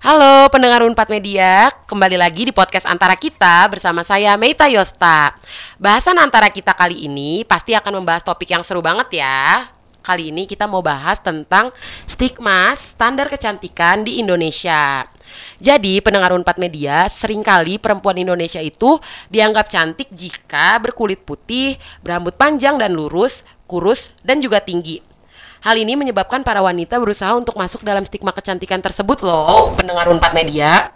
Halo pendengar Unpad Media, kembali lagi di podcast Antara Kita bersama saya Meita Yosta. Bahasan Antara Kita kali ini pasti akan membahas topik yang seru banget ya. Kali ini kita mau bahas tentang stigma standar kecantikan di Indonesia. Jadi pendengar Unpad Media, sering kali perempuan Indonesia itu dianggap cantik jika berkulit putih, berambut panjang dan lurus, kurus, dan juga tinggi. Hal ini menyebabkan para wanita berusaha untuk masuk dalam stigma kecantikan tersebut loh, pendengar Unpad Media.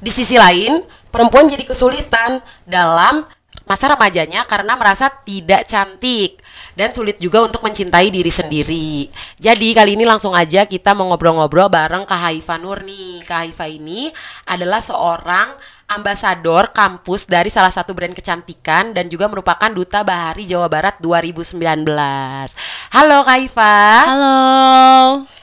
Di sisi lain, perempuan jadi kesulitan dalam masa remajanya karena merasa tidak cantik dan sulit juga untuk mencintai diri sendiri. Jadi kali ini langsung aja kita mau ngobrol-ngobrol bareng Kak Haifa Nur nih. Kak Haifa ini adalah seorang ambasador kampus dari salah satu brand kecantikan dan juga merupakan duta Bahari Jawa Barat 2019. Halo Kak Haifa. Halo.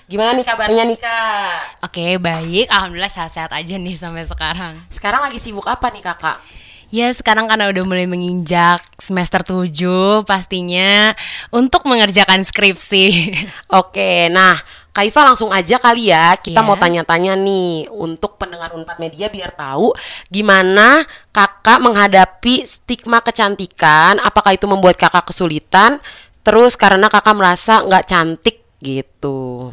Gimana nih kabarnya nih Kak? Oke, baik. Alhamdulillah sehat-sehat aja nih sampai sekarang. Sekarang lagi sibuk apa nih Kakak? Ya sekarang karena udah mulai menginjak semester 7 pastinya untuk mengerjakan skripsi Oke, nah Kaifa langsung aja kali ya kita Iya. mau tanya-tanya nih untuk pendengar Unpad Media biar tahu gimana kakak menghadapi stigma kecantikan, apakah itu membuat kakak kesulitan, terus karena kakak merasa nggak cantik gitu.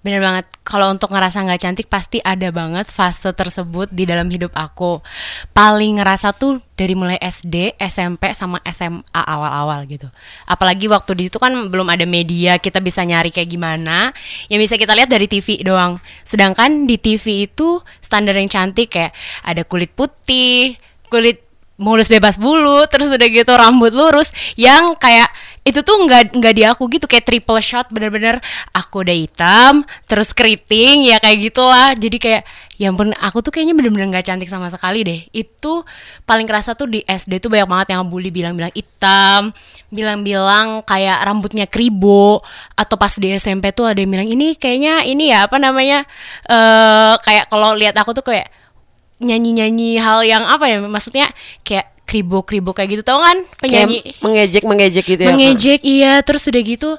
Bener banget, kalau untuk ngerasa nggak cantik pasti ada banget fase tersebut di dalam hidup aku. Paling ngerasa tuh dari mulai SD, SMP, sama SMA awal-awal gitu. Apalagi waktu di situ kan belum ada media, kita bisa nyari kayak gimana. Yang bisa kita lihat dari TV doang. Sedangkan di TV itu standar yang cantik kayak ada kulit putih, kulit mulus bebas bulu terus udah gitu rambut lurus yang kayak itu tuh nggak nggak di aku gitu kayak triple shot bener-bener aku udah hitam terus keriting ya kayak gitulah. Jadi kayak ya ampun aku tuh kayaknya bener-bener nggak cantik sama sekali deh. Itu paling kerasa tuh di SD tuh banyak banget yang bully bilang-bilang hitam bilang-bilang kayak rambutnya kribo atau pas di SMP tuh ada yang bilang ini kayaknya ini ya apa namanya eh kayak kalau lihat aku tuh kayak nyanyi-nyanyi hal yang apa ya maksudnya kayak kribo-kribo kayak gitu tau kan penyanyi Kayak mengejek-mengejek gitu ya. Mengejek iya terus udah gitu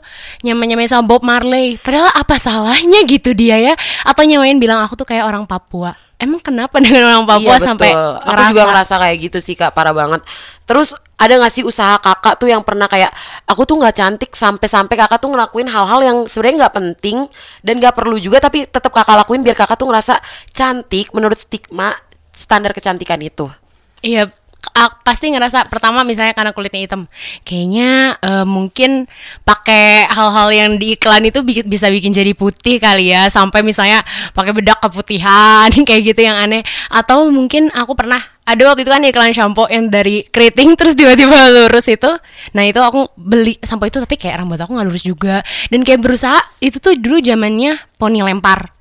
nyamain-nyamain sama Bob Marley padahal apa salahnya gitu dia ya atau nyamain bilang aku tuh kayak orang Papua emang kenapa dengan orang Papua Iya, sampai betul. Aku juga ngerasa kayak gitu sih kak, parah banget. Terus ada gak sih usaha kakak tuh yang pernah kayak aku tuh nggak cantik sampai-sampai kakak tuh ngelakuin hal-hal yang sebenarnya nggak penting dan nggak perlu juga tapi tetap kakak lakuin biar kakak tuh ngerasa cantik menurut stigma standar kecantikan itu. Iya, a- pasti ngerasa pertama misalnya karena kulitnya hitam, kayaknya eh, mungkin pakai hal-hal yang di iklan itu bi- bisa bikin jadi putih kali ya, sampai misalnya pakai bedak keputihan kayak gitu yang aneh. Atau mungkin aku pernah ada waktu itu kan iklan shampoo yang dari keriting terus tiba-tiba lurus itu. Nah itu aku beli sampo itu tapi kayak rambut aku nggak lurus juga dan kayak berusaha itu tuh dulu zamannya poni lempar.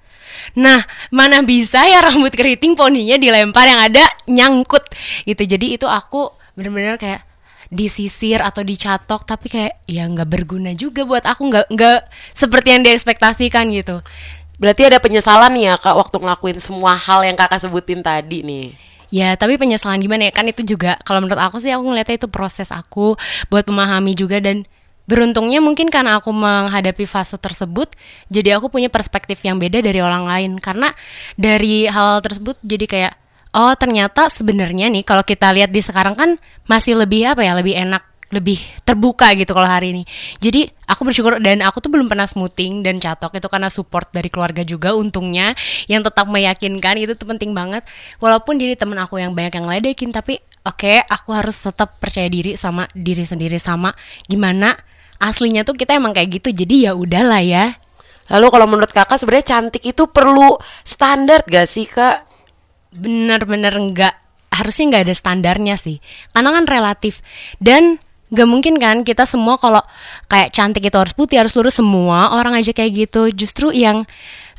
Nah, mana bisa ya rambut keriting poninya dilempar yang ada nyangkut gitu. Jadi itu aku bener-bener kayak disisir atau dicatok tapi kayak ya nggak berguna juga buat aku nggak nggak seperti yang diekspektasikan gitu. Berarti ada penyesalan ya kak waktu ngelakuin semua hal yang kakak sebutin tadi nih. Ya, tapi penyesalan gimana ya? Kan itu juga kalau menurut aku sih aku ngeliatnya itu proses aku buat memahami juga dan beruntungnya mungkin karena aku menghadapi fase tersebut, jadi aku punya perspektif yang beda dari orang lain karena dari hal tersebut jadi kayak oh ternyata sebenarnya nih kalau kita lihat di sekarang kan masih lebih apa ya, lebih enak lebih terbuka gitu kalau hari ini. Jadi aku bersyukur dan aku tuh belum pernah smoothing dan catok itu karena support dari keluarga juga untungnya yang tetap meyakinkan itu tuh penting banget. Walaupun diri temen aku yang banyak yang ledekin tapi oke aku harus tetap percaya diri sama diri sendiri sama gimana aslinya tuh kita emang kayak gitu. Jadi ya udahlah ya. Lalu kalau menurut kakak sebenarnya cantik itu perlu standar gak sih kak? bener-bener nggak harusnya nggak ada standarnya sih karena kan relatif dan nggak mungkin kan kita semua kalau kayak cantik itu harus putih harus lurus semua orang aja kayak gitu justru yang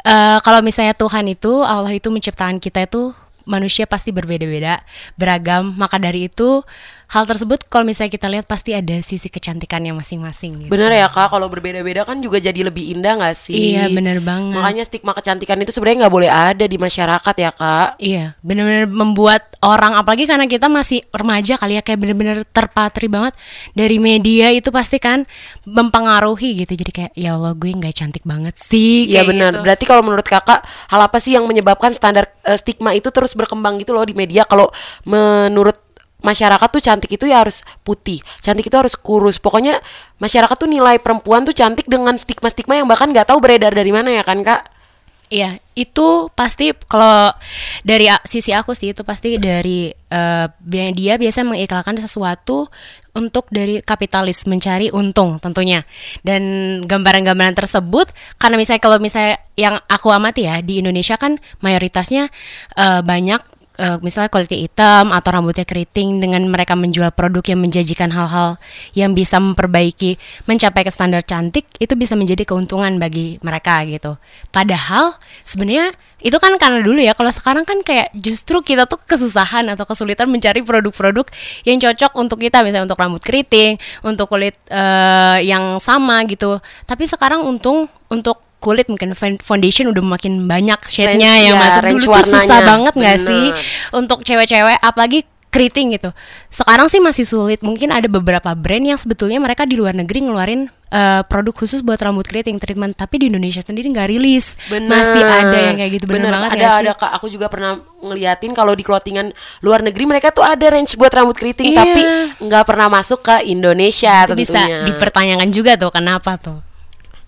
eh, kalau misalnya Tuhan itu Allah itu menciptakan kita itu manusia pasti berbeda-beda beragam maka dari itu hal tersebut kalau misalnya kita lihat pasti ada sisi kecantikannya masing-masing gitu. Bener ya kak, kalau berbeda-beda kan juga jadi lebih indah gak sih? Iya, bener banget. Makanya stigma kecantikan itu sebenarnya nggak boleh ada di masyarakat ya kak. Iya, bener-bener membuat orang apalagi karena kita masih remaja kali ya kayak bener-bener terpatri banget dari media itu pasti kan mempengaruhi gitu. Jadi kayak ya Allah gue nggak cantik banget sih. Iya benar. gitu. Berarti kalau menurut kakak, hal apa sih yang menyebabkan standar eh, stigma itu terus berkembang gitu loh di media? Kalau menurut masyarakat tuh cantik itu ya harus putih, cantik itu harus kurus. Pokoknya masyarakat tuh nilai perempuan tuh cantik dengan stigma-stigma yang bahkan nggak tahu beredar dari mana ya kan kak? Iya, itu pasti kalau dari sisi aku sih itu pasti dari bi- dia biasa mengiklankan sesuatu untuk dari kapitalis mencari untung tentunya. Dan gambaran-gambaran tersebut karena misalnya kalau misalnya yang aku amati ya di Indonesia kan mayoritasnya eh, banyak eh, misalnya kulit hitam atau rambutnya keriting dengan mereka menjual produk yang menjanjikan hal-hal yang bisa memperbaiki mencapai ke standar cantik itu bisa menjadi keuntungan bagi mereka gitu. Padahal sebenarnya itu kan karena dulu ya kalau sekarang kan kayak justru kita tuh kesusahan atau kesulitan mencari produk-produk yang cocok untuk kita misalnya untuk rambut keriting, untuk kulit eh, yang sama gitu. Tapi sekarang untung untuk kulit mungkin foundation udah makin banyak shade-nya yang ya, masuk range dulu tuh susah banget nggak sih untuk cewek-cewek apalagi keriting gitu. Sekarang sih masih sulit. Mungkin ada beberapa brand yang sebetulnya mereka di luar negeri ngeluarin eh, produk khusus buat rambut keriting treatment, tapi di Indonesia sendiri nggak rilis. Bener. Masih ada yang kayak gitu bener, banget ada sih? ada kak aku juga pernah ngeliatin kalau di clothingan luar negeri mereka tuh ada range buat rambut keriting Iya. tapi nggak pernah masuk ke Indonesia Itu bisa tentunya. dipertanyakan juga tuh kenapa tuh.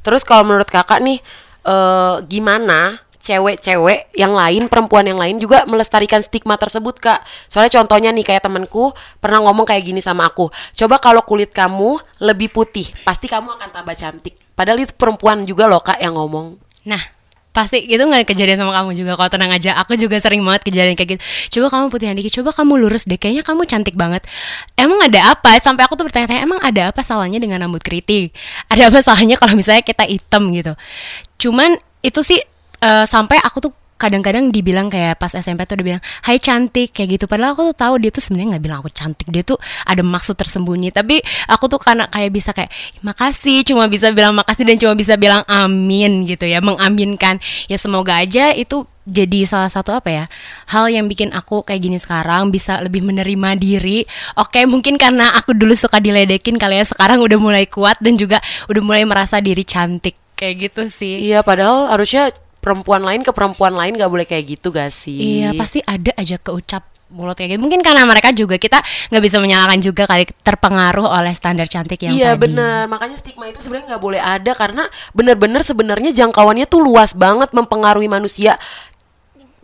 Terus kalau menurut kakak nih eh, gimana cewek-cewek yang lain, perempuan yang lain juga melestarikan stigma tersebut kak. Soalnya contohnya nih kayak temanku pernah ngomong kayak gini sama aku. Coba kalau kulit kamu lebih putih, pasti kamu akan tambah cantik. Padahal itu perempuan juga loh kak yang ngomong. Nah, pasti itu nggak kejadian sama kamu juga. Kalau tenang aja aku juga sering banget kejadian kayak gitu. Coba kamu putihan dikit coba kamu lurus deh. Kayaknya kamu cantik banget. Emang ada apa? Sampai aku tuh bertanya-tanya emang ada apa salahnya dengan rambut keriting? Ada apa salahnya kalau misalnya kita hitam gitu? Cuman itu sih eh, sampai aku tuh kadang-kadang dibilang kayak pas SMP tuh udah bilang Hai cantik kayak gitu. Padahal aku tuh tahu dia tuh sebenarnya nggak bilang aku cantik. Dia tuh ada maksud tersembunyi. Tapi aku tuh karena kayak bisa kayak makasih cuma bisa bilang makasih dan cuma bisa bilang amin gitu ya mengaminkan. Ya semoga aja itu jadi salah satu apa ya hal yang bikin aku kayak gini sekarang bisa lebih menerima diri. Oke mungkin karena aku dulu suka diledekin kali ya sekarang udah mulai kuat dan juga udah mulai merasa diri cantik kayak gitu sih. Iya, padahal harusnya perempuan lain ke perempuan lain gak boleh kayak gitu gak sih? Iya pasti ada aja keucap mulut kayak gitu. Mungkin karena mereka juga kita nggak bisa menyalahkan juga kali terpengaruh oleh standar cantik yang Iya tadi. bener, makanya stigma itu sebenarnya nggak boleh ada karena bener-bener sebenarnya jangkauannya tuh luas banget mempengaruhi manusia.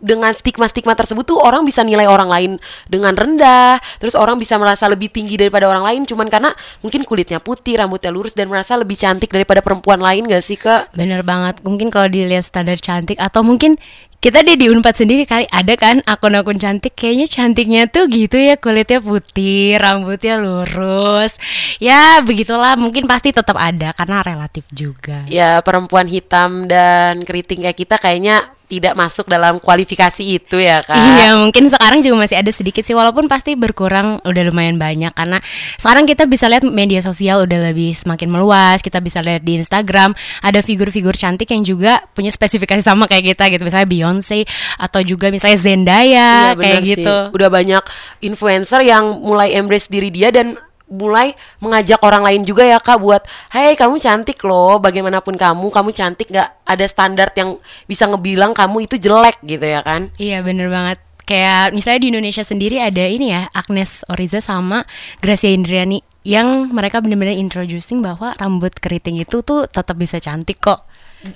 Dengan stigma-stigma tersebut tuh orang bisa nilai orang lain dengan rendah, terus orang bisa merasa lebih tinggi daripada orang lain cuman karena mungkin kulitnya putih, rambutnya lurus dan merasa lebih cantik daripada perempuan lain gak sih kak? Bener banget. Mungkin kalau dilihat standar cantik atau mungkin kita di di Unpad sendiri kali ada kan akun-akun cantik kayaknya cantiknya tuh gitu ya kulitnya putih, rambutnya lurus. Ya begitulah mungkin pasti tetap ada karena relatif juga. Ya perempuan hitam dan keriting kayak kita kayaknya tidak masuk dalam kualifikasi itu ya kak? Iya mungkin sekarang juga masih ada sedikit sih walaupun pasti berkurang udah lumayan banyak karena sekarang kita bisa lihat media sosial udah lebih semakin meluas kita bisa lihat di Instagram ada figur-figur cantik yang juga punya spesifikasi sama kayak kita gitu misalnya Beyonce atau juga misalnya Zendaya Iya, kayak sih. gitu Udah banyak influencer yang mulai embrace diri dia dan mulai mengajak orang lain juga ya kak buat, hey kamu cantik loh, bagaimanapun kamu, kamu cantik nggak ada standar yang bisa ngebilang kamu itu jelek gitu ya kan? Iya bener banget Kayak misalnya di Indonesia sendiri ada ini ya Agnes Oriza sama Gracia Indriani Yang mereka bener-bener introducing bahwa rambut keriting itu tuh tetap bisa cantik kok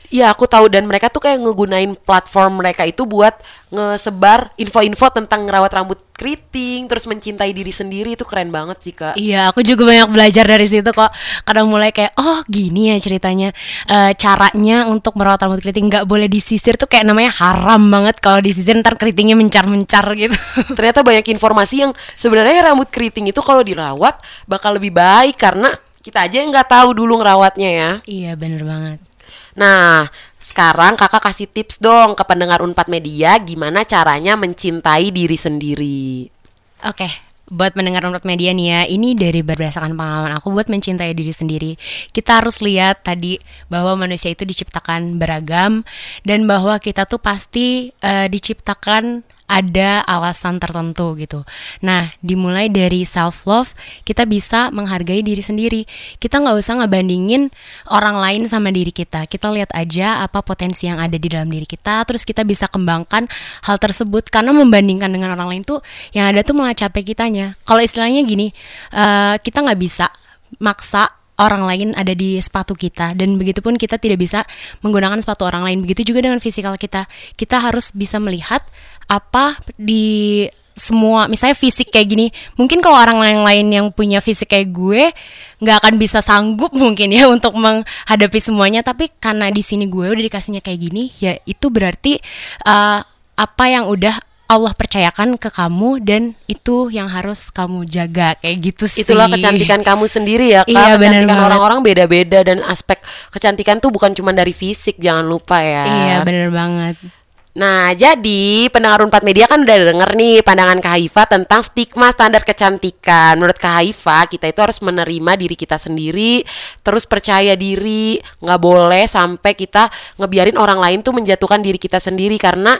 Iya aku tahu dan mereka tuh kayak ngegunain platform mereka itu buat ngesebar info-info tentang ngerawat rambut keriting, terus mencintai diri sendiri itu keren banget sih kak. Iya, aku juga banyak belajar dari situ kok. Kadang mulai kayak, oh gini ya ceritanya, Eh, caranya untuk merawat rambut keriting nggak boleh disisir tuh kayak namanya haram banget kalau disisir ntar keritingnya mencar-mencar gitu. Ternyata banyak informasi yang sebenarnya rambut keriting itu kalau dirawat bakal lebih baik karena kita aja yang nggak tahu dulu ngerawatnya ya. iya bener banget. Nah, sekarang kakak kasih tips dong ke pendengar Unpad Media gimana caranya mencintai diri sendiri. Oke, buat mendengar Unpad Media nih ya, ini dari berdasarkan pengalaman aku buat mencintai diri sendiri. Kita harus lihat tadi bahwa manusia itu diciptakan beragam dan bahwa kita tuh pasti uh, diciptakan ada alasan tertentu gitu. Nah, dimulai dari self love, kita bisa menghargai diri sendiri. Kita nggak usah ngebandingin orang lain sama diri kita. Kita lihat aja apa potensi yang ada di dalam diri kita, terus kita bisa kembangkan hal tersebut. Karena membandingkan dengan orang lain tuh, yang ada tuh malah capek kitanya. Kalau istilahnya gini, uh, kita nggak bisa maksa orang lain ada di sepatu kita dan begitupun kita tidak bisa menggunakan sepatu orang lain begitu juga dengan fisikal kita kita harus bisa melihat apa di semua misalnya fisik kayak gini mungkin kalau orang lain lain yang punya fisik kayak gue nggak akan bisa sanggup mungkin ya untuk menghadapi semuanya tapi karena di sini gue udah dikasihnya kayak gini ya itu berarti uh, apa yang udah Allah percayakan ke kamu dan itu yang harus kamu jaga kayak gitu sih. Itulah kecantikan kamu sendiri ya, Kak. Iya, kecantikan orang-orang beda-beda dan aspek kecantikan tuh bukan cuma dari fisik, jangan lupa ya. Iya, bener banget. Nah, jadi pendengar Unpad Media kan udah denger nih pandangan Kak Haifa tentang stigma standar kecantikan. Menurut Kak Haifa, kita itu harus menerima diri kita sendiri, terus percaya diri, nggak boleh sampai kita ngebiarin orang lain tuh menjatuhkan diri kita sendiri karena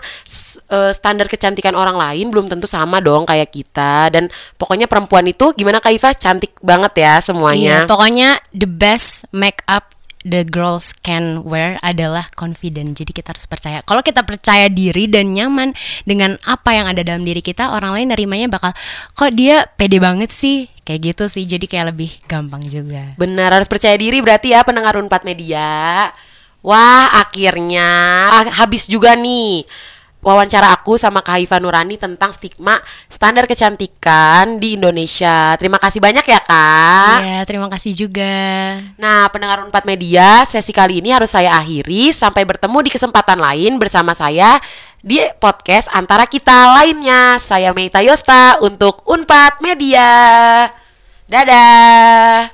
uh, standar kecantikan orang lain belum tentu sama dong kayak kita. Dan pokoknya perempuan itu gimana Kak Haifa cantik banget ya semuanya. Iya, pokoknya the best make up the girls can wear adalah confident. Jadi kita harus percaya. Kalau kita percaya diri dan nyaman dengan apa yang ada dalam diri kita, orang lain nerimanya bakal kok dia pede banget sih. Kayak gitu sih. Jadi kayak lebih gampang juga. Benar, harus percaya diri berarti ya pendengar Unpad Media. Wah, akhirnya habis juga nih wawancara aku sama Kak Haifa Nurani tentang stigma standar kecantikan di Indonesia. Terima kasih banyak ya Kak. Iya, terima kasih juga. Nah, pendengar Unpad Media, sesi kali ini harus saya akhiri. Sampai bertemu di kesempatan lain bersama saya di podcast antara kita lainnya. Saya Meita Yosta untuk Unpad Media. Dadah.